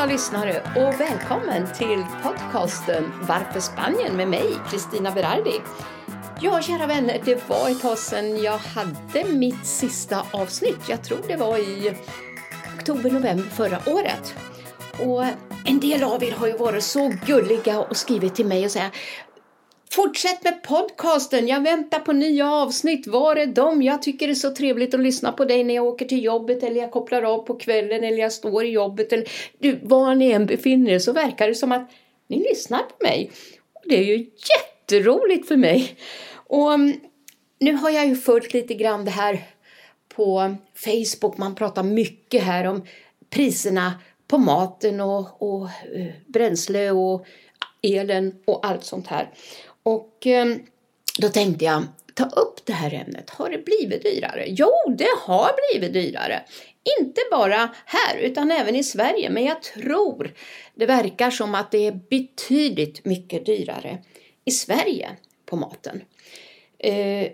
alla lyssnare och välkommen till podcasten Varför Spanien med mig, Kristina Berardi. Ja, kära vänner, det var ett tag sedan jag hade mitt sista avsnitt. Jag tror det var i oktober, november förra året. Och en del av er har ju varit så gulliga och skrivit till mig och sagt Fortsätt med podcasten, jag väntar på nya avsnitt. Var är de? Jag tycker det är så trevligt att lyssna på dig när jag åker till jobbet eller jag kopplar av på kvällen eller jag står i jobbet eller du, var ni än befinner er så verkar det som att ni lyssnar på mig. Det är ju jätteroligt för mig. Och mm, nu har jag ju följt lite grann det här på Facebook. Man pratar mycket här om priserna på maten och, och eh, bränsle och elen och allt sånt här. Och ehm, då tänkte jag ta upp det här ämnet. Har det blivit dyrare? Jo, det har blivit dyrare. Inte bara här utan även i Sverige. Men jag tror det verkar som att det är betydligt mycket dyrare i Sverige på maten. Eh,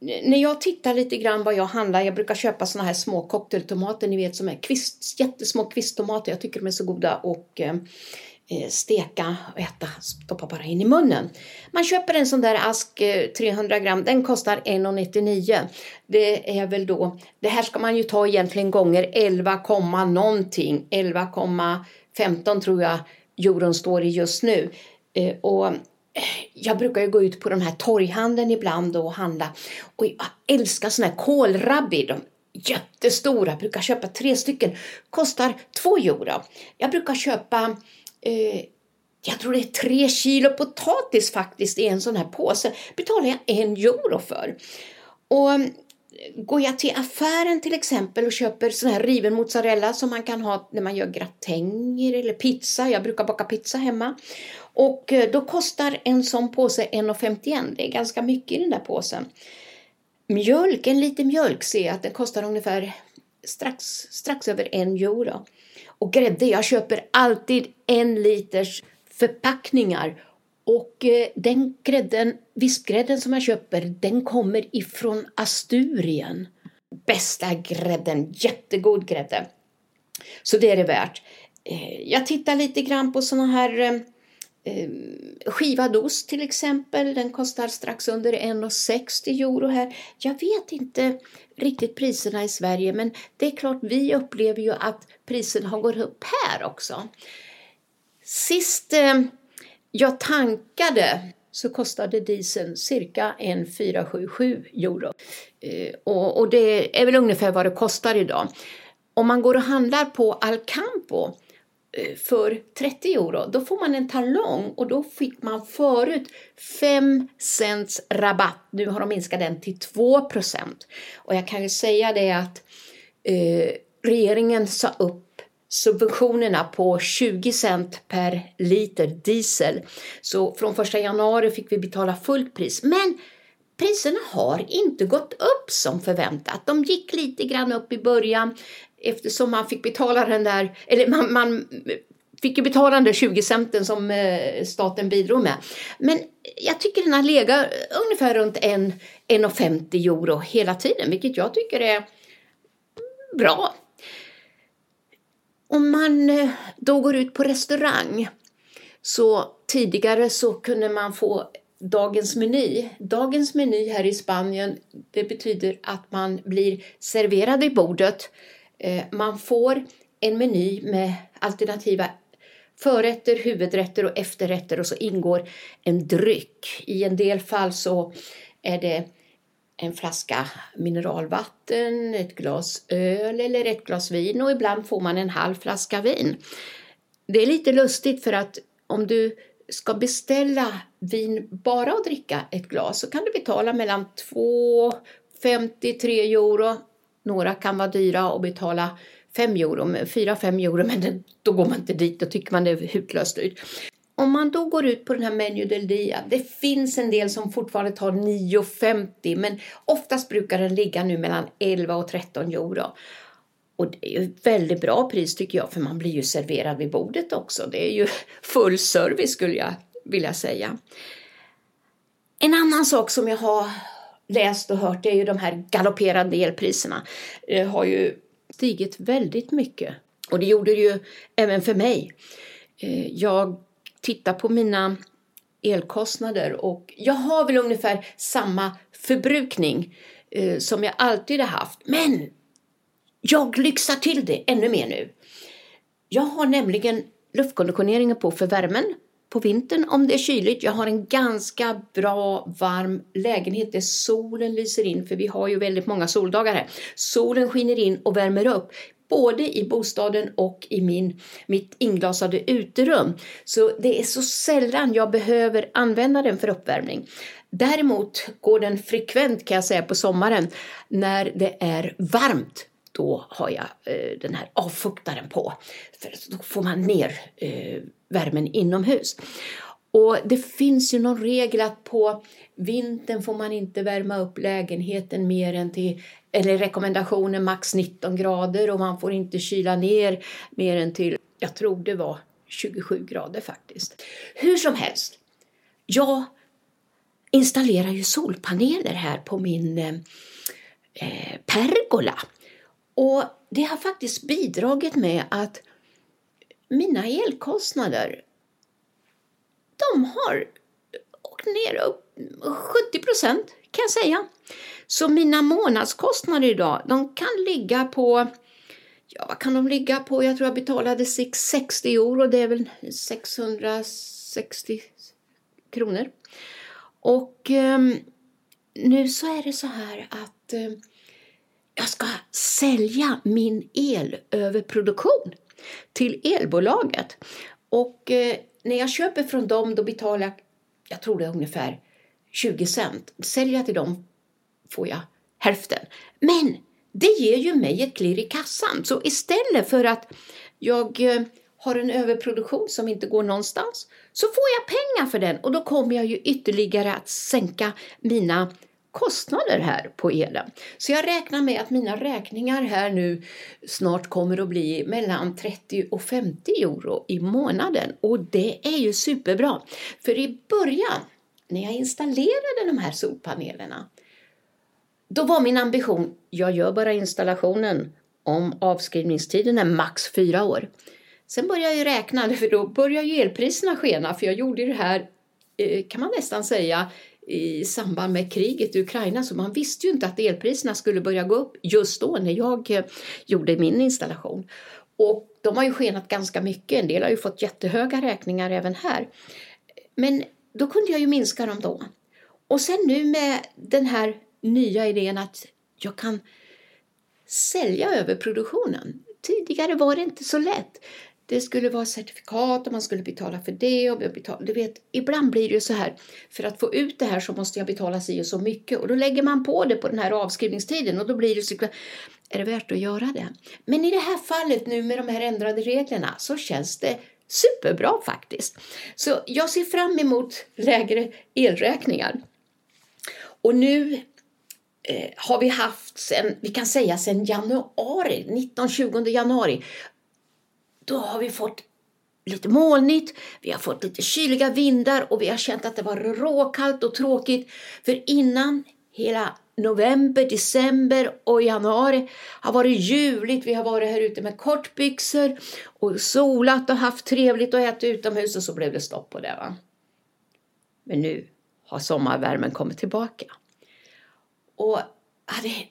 när jag tittar lite grann vad jag handlar, jag brukar köpa såna här små cocktailtomater, ni vet som är kvist, jättesmå kvisttomater, jag tycker de är så goda och Eh, Eh, steka och äta, stoppa bara in i munnen. Man köper en sån där ask eh, 300 gram, den kostar 1,99. Det är väl då, det här ska man ju ta egentligen gånger 11, någonting, 11,15 tror jag euron står i just nu. Eh, och jag brukar ju gå ut på den här torghandeln ibland och handla och jag älskar såna här kålrabbi, de jättestora, jag brukar köpa tre stycken, kostar 2 euro. Jag brukar köpa eh, jag tror det är tre kilo potatis faktiskt i en sån här påse, betalar jag en euro för. Och mm, Går jag till affären till exempel och köper sån här riven mozzarella som man kan ha när man gör gratänger eller pizza, jag brukar baka pizza hemma, och eh, då kostar en sån påse 1,51, det är ganska mycket i den där påsen. Mjölk, en liten mjölk ser jag att den kostar ungefär strax, strax över en euro. Och grädde, jag köper alltid en liters förpackningar. Och eh, den grädden, vispgrädden som jag köper, den kommer ifrån Asturien. Bästa grädden, jättegod grädde. Så det är det värt. Eh, jag tittar lite grann på såna här eh, Ehm, skivad ost till exempel. Den kostar strax under 1,60 euro här. Jag vet inte riktigt priserna i Sverige men det är klart vi upplever ju att priserna har gått upp här också. Sist eh, jag tankade så kostade dieseln cirka 1,477 euro. Eh, och, och det är väl ungefär vad det kostar idag. Om man går och handlar på Alcampo Eh, för 30 euro, då får man en talong och då fick man förut 5 cents rabatt. Nu har de minskat den till 2 procent. Och jag kan ju säga det att eh, regeringen sa upp subventionerna på 20 cent per liter diesel. Så från 1 januari fick vi betala fullt pris. Men priserna har inte gått upp som förväntat. De gick lite grann upp i början eftersom man fick betala den där, eller man, man fick ju betala den där 20 centen som eh, staten bidrog med. Men jag tycker den har legat ungefär runt 1,50 euro hela tiden, vilket jag tycker är bra. Om man eh, då går ut på restaurang så tidigare så kunde man få dagens meny. Dagens meny här i Spanien det betyder att man blir serverad i bordet eh, man får en meny med alternativa förrätter, huvudrätter och efterrätter och så ingår en dryck. I en del fall så är det en flaska mineralvatten, ett glas öl eller ett glas vin och ibland får man en halv flaska vin. Det är lite lustigt för att om du ska beställa vin bara och dricka ett glas så kan du betala mellan 2,50 3 euro några kan vara dyra och betala 5 euro, 4-5 euro, men då går man inte dit, då tycker man det är hutlöst dyrt. Om man då går ut på den här Menu del Dia, det finns en del som fortfarande tar 9,50 men oftast brukar den ligga nu mellan 11 och 13 euro. Och det är ju ett väldigt bra pris tycker jag för man blir ju serverad vid bordet också. Det är ju full service skulle jag vilja säga. En annan sak som jag har läst och hört är ju de här galopperande elpriserna. Det har ju stigit väldigt mycket. Och det gjorde det ju även för mig. Eh, jag tittar på mina elkostnader och jag har väl ungefär samma förbrukning eh, som jag alltid har haft. Men jag lyxar till det ännu mer nu. Jag har nämligen luftkonditioneringen på för värmen på vintern om det är kyligt. Jag har en ganska bra varm lägenhet där solen lyser in för vi har ju väldigt många soldagar här. Solen skiner in och värmer upp både i bostaden och i min, mitt inglasade uterum. Så det är så sällan jag behöver använda den för uppvärmning. Däremot går den frekvent kan jag säga på sommaren när det är varmt då har jag eh, den här avfuktaren på. För då får man ner eh, värmen inomhus. Och det finns ju någon regel att på vintern får man inte värma upp lägenheten mer än till, eller rekommendationen max 19 grader och man får inte kyla ner mer än till, jag tror det var 27 grader faktiskt. Hur som helst, jag installerar ju solpaneler här på min eh, eh pergola och det har faktiskt bidragit med att mina elkostnader de har åkt ner upp 70 procent kan jag säga. Så mina månadskostnader idag, de kan ligga på, ja vad kan de ligga på? Jag tror jag betalade 60 euro, det är väl 660 kronor. Och eh, nu så är det så här att eh, jag ska sälja min elöverproduktion till elbolaget. Och eh, när jag köper från dem då betalar jag, jag tror det är ungefär 20 cent. Säljer jag till dem får jag hälften. Men det ger ju mig ett klirr i kassan. Så istället för att jag eh, har en överproduktion som inte går någonstans så får jag pengar för den och då kommer jag ju ytterligare att sänka mina kostnader här på elen. Så jag räknar med att mina räkningar här nu snart kommer att bli mellan 30 och 50 euro i månaden och det är ju superbra. För i början när jag installerade de här solpanelerna då var min ambition, jag gör bara installationen om avskrivningstiden är max fyra år. Sen började jag räkna, för då började ju elpriserna skena, för jag gjorde det här, eh, kan man nästan säga, i samband med kriget i Ukraina så man visste ju inte att elpriserna skulle börja gå upp just då när jag eh, gjorde min installation. Och de har ju skenat ganska mycket, en del har ju fått jättehöga räkningar även här. Men då kunde jag ju minska dem då. Och sen nu med den här nya idén att jag kan sälja över produktionen. Tidigare var det inte så lätt det skulle vara certifikat och man skulle betala för det. Och betala, du vet, ibland blir det ju så här, för att få ut det här så måste jag betala si och så mycket. Och då lägger man på det på den här avskrivningstiden och då blir det så är det värt att göra det? Men i det här fallet nu med de här ändrade reglerna så känns det superbra faktiskt. Så jag ser fram emot lägre elräkningar. Och nu eh, har vi haft sen, vi kan säga sen januari, 19-20 januari, då har vi fått lite molnigt, vi har fått lite kyliga vindar och vi har känt att det var råkallt och tråkigt. För innan hela november, december och januari har varit ljuvligt. Vi har varit här ute med kortbyxor och solat och haft trevligt och ätit utomhus och så blev det stopp på det. Va? Men nu har sommarvärmen kommit tillbaka. Och det,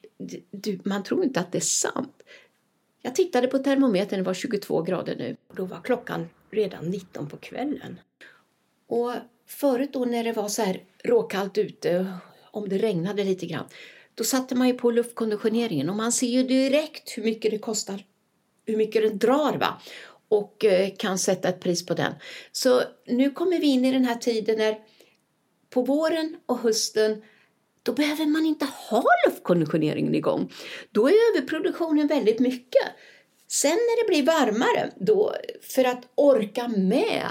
du, man tror inte att det är sant. Jag tittade på termometern, det var 22 grader nu. Då var klockan redan 19 på kvällen. Och förut då när det var så här råkallt ute, om det regnade lite grann, då satte man ju på luftkonditioneringen och man ser ju direkt hur mycket det kostar, hur mycket den drar va? och eh, kan sätta ett pris på den. Så nu kommer vi in i den här tiden när på våren och hösten då behöver man inte ha luftkonditioneringen igång. Då är överproduktionen väldigt mycket. Sen när det blir varmare, då, för att orka med,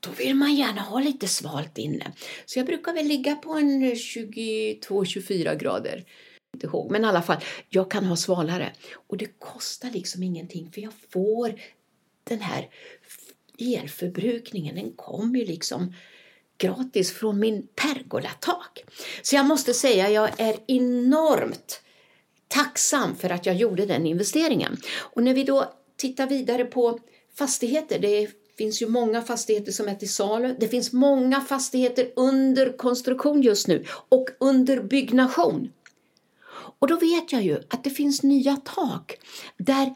då vill man gärna ha lite svalt inne. Så jag brukar väl ligga på en 22-24 grader. Inte ihåg, men i alla fall, jag kan ha svalare. Och det kostar liksom ingenting för jag får den här elförbrukningen, den kommer ju liksom gratis från min pergolatak. Så jag måste säga, jag är enormt tacksam för att jag gjorde den investeringen. Och när vi då tittar vidare på fastigheter, det finns ju många fastigheter som är till salu. Det finns många fastigheter under konstruktion just nu och under byggnation. Och då vet jag ju att det finns nya tak där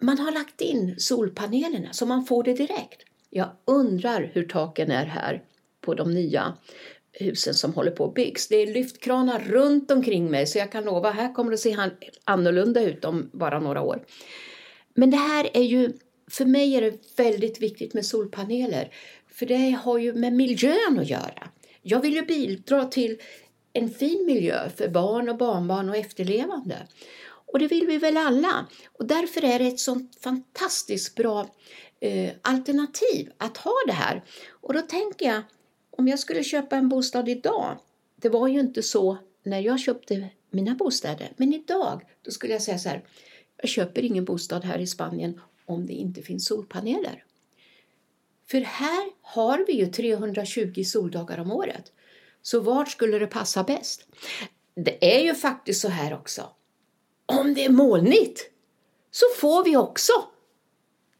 man har lagt in solpanelerna så man får det direkt. Jag undrar hur taken är här på de nya husen som håller på att byggs. Det är lyftkranar runt omkring mig så jag kan lova här kommer det att se annorlunda ut om bara några år. Men det här är ju, för mig är det väldigt viktigt med solpaneler för det har ju med miljön att göra. Jag vill ju bidra till en fin miljö för barn och barnbarn och efterlevande. Och det vill vi väl alla. Och därför är det ett sånt fantastiskt bra eh, alternativ att ha det här. Och då tänker jag, om jag skulle köpa en bostad idag, det var ju inte så när jag köpte mina bostäder, men idag då skulle jag säga så här, jag köper ingen bostad här i Spanien om det inte finns solpaneler. För här har vi ju 320 soldagar om året. Så vart skulle det passa bäst? Det är ju faktiskt så här också. Om det är molnigt så får vi också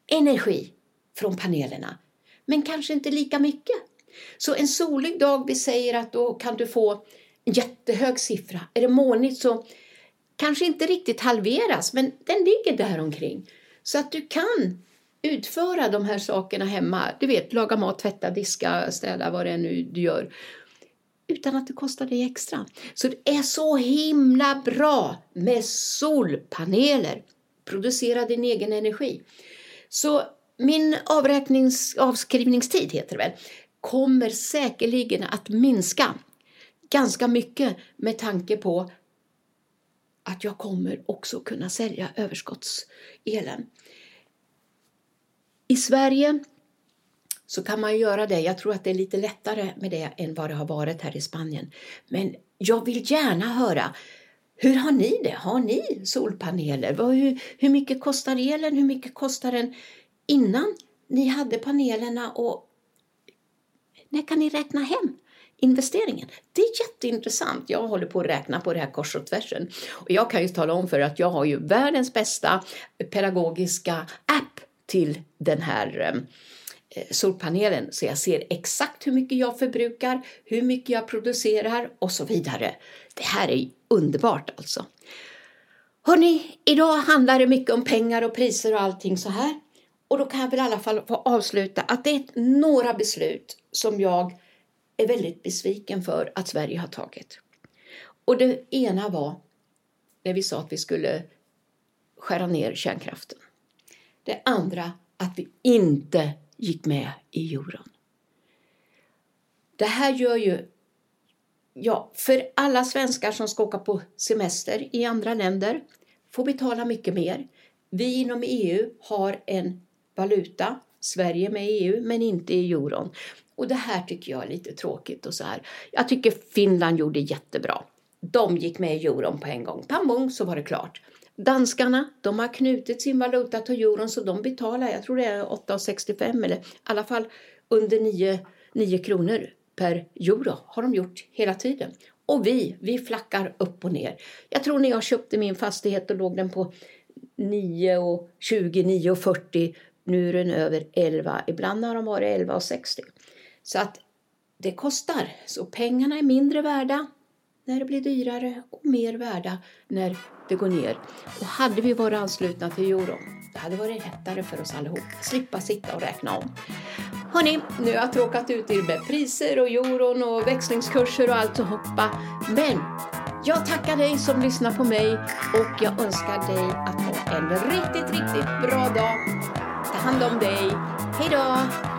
energi från panelerna. Men kanske inte lika mycket. Så en solig dag, vi säger att då kan du få en jättehög siffra. Är det molnigt så kanske inte riktigt halveras, men den ligger där omkring. Så att du kan utföra de här sakerna hemma. Du vet, laga mat, tvätta, diska, städa, vad det är nu du gör. Utan att det kostar dig extra. Så det är så himla bra med solpaneler. Producera din egen energi. Så min avräknings, avskrivningstid heter det väl, kommer säkerligen att minska ganska mycket med tanke på att jag kommer också kunna sälja överskottselen. I Sverige så kan man göra det. Jag tror att det är lite lättare med det än vad det har varit här i Spanien. Men jag vill gärna höra hur har ni det? Har ni solpaneler? Hur, hur mycket kostar elen? Hur mycket kostar den innan ni hade panelerna? Och när kan ni räkna hem investeringen? Det är jätteintressant. Jag håller på att räkna på det här kors och tvärsen. Och jag kan ju tala om för att jag har ju världens bästa pedagogiska app till den här eh, solpanelen så jag ser exakt hur mycket jag förbrukar, hur mycket jag producerar och så vidare. Det här är underbart alltså. Hörni, idag handlar det mycket om pengar och priser och allting så här. Och då kan jag väl i alla fall få avsluta att det är några beslut som jag är väldigt besviken för att Sverige har tagit. Och det ena var när vi sa att vi skulle skära ner kärnkraften. Det andra att vi inte gick med i euron. Det här gör ju, ja, för alla svenskar som ska åka på semester i andra länder får betala mycket mer. Vi inom EU har en valuta, Sverige med i EU, men inte i euron. Och det här tycker jag är lite tråkigt och så här. Jag tycker Finland gjorde jättebra. De gick med i euron på en gång. Pang så var det klart. Danskarna, de har knutit sin valuta till euron så de betalar, jag tror det är 8,65 eller i alla fall under 9, 9 kronor per euro har de gjort hela tiden. Och vi, vi flackar upp och ner. Jag tror när jag köpte min fastighet och låg den på 9 och 20, 9 och 40. Nu är den över 11. Ibland har de varit 11,60. Typ. Så att det kostar. Så pengarna är mindre värda när det blir dyrare och mer värda när det går ner. Och hade vi varit anslutna till euron, det hade varit lättare för oss allihop. Slippa sitta och räkna om. Hörni, nu har jag tråkat ut er med priser och euron och växlingskurser och allt och hoppa. Men jag tackar dig som lyssnar på mig och jag önskar dig att ha en riktigt, riktigt bra dag. Ta hand om dig. Hej då!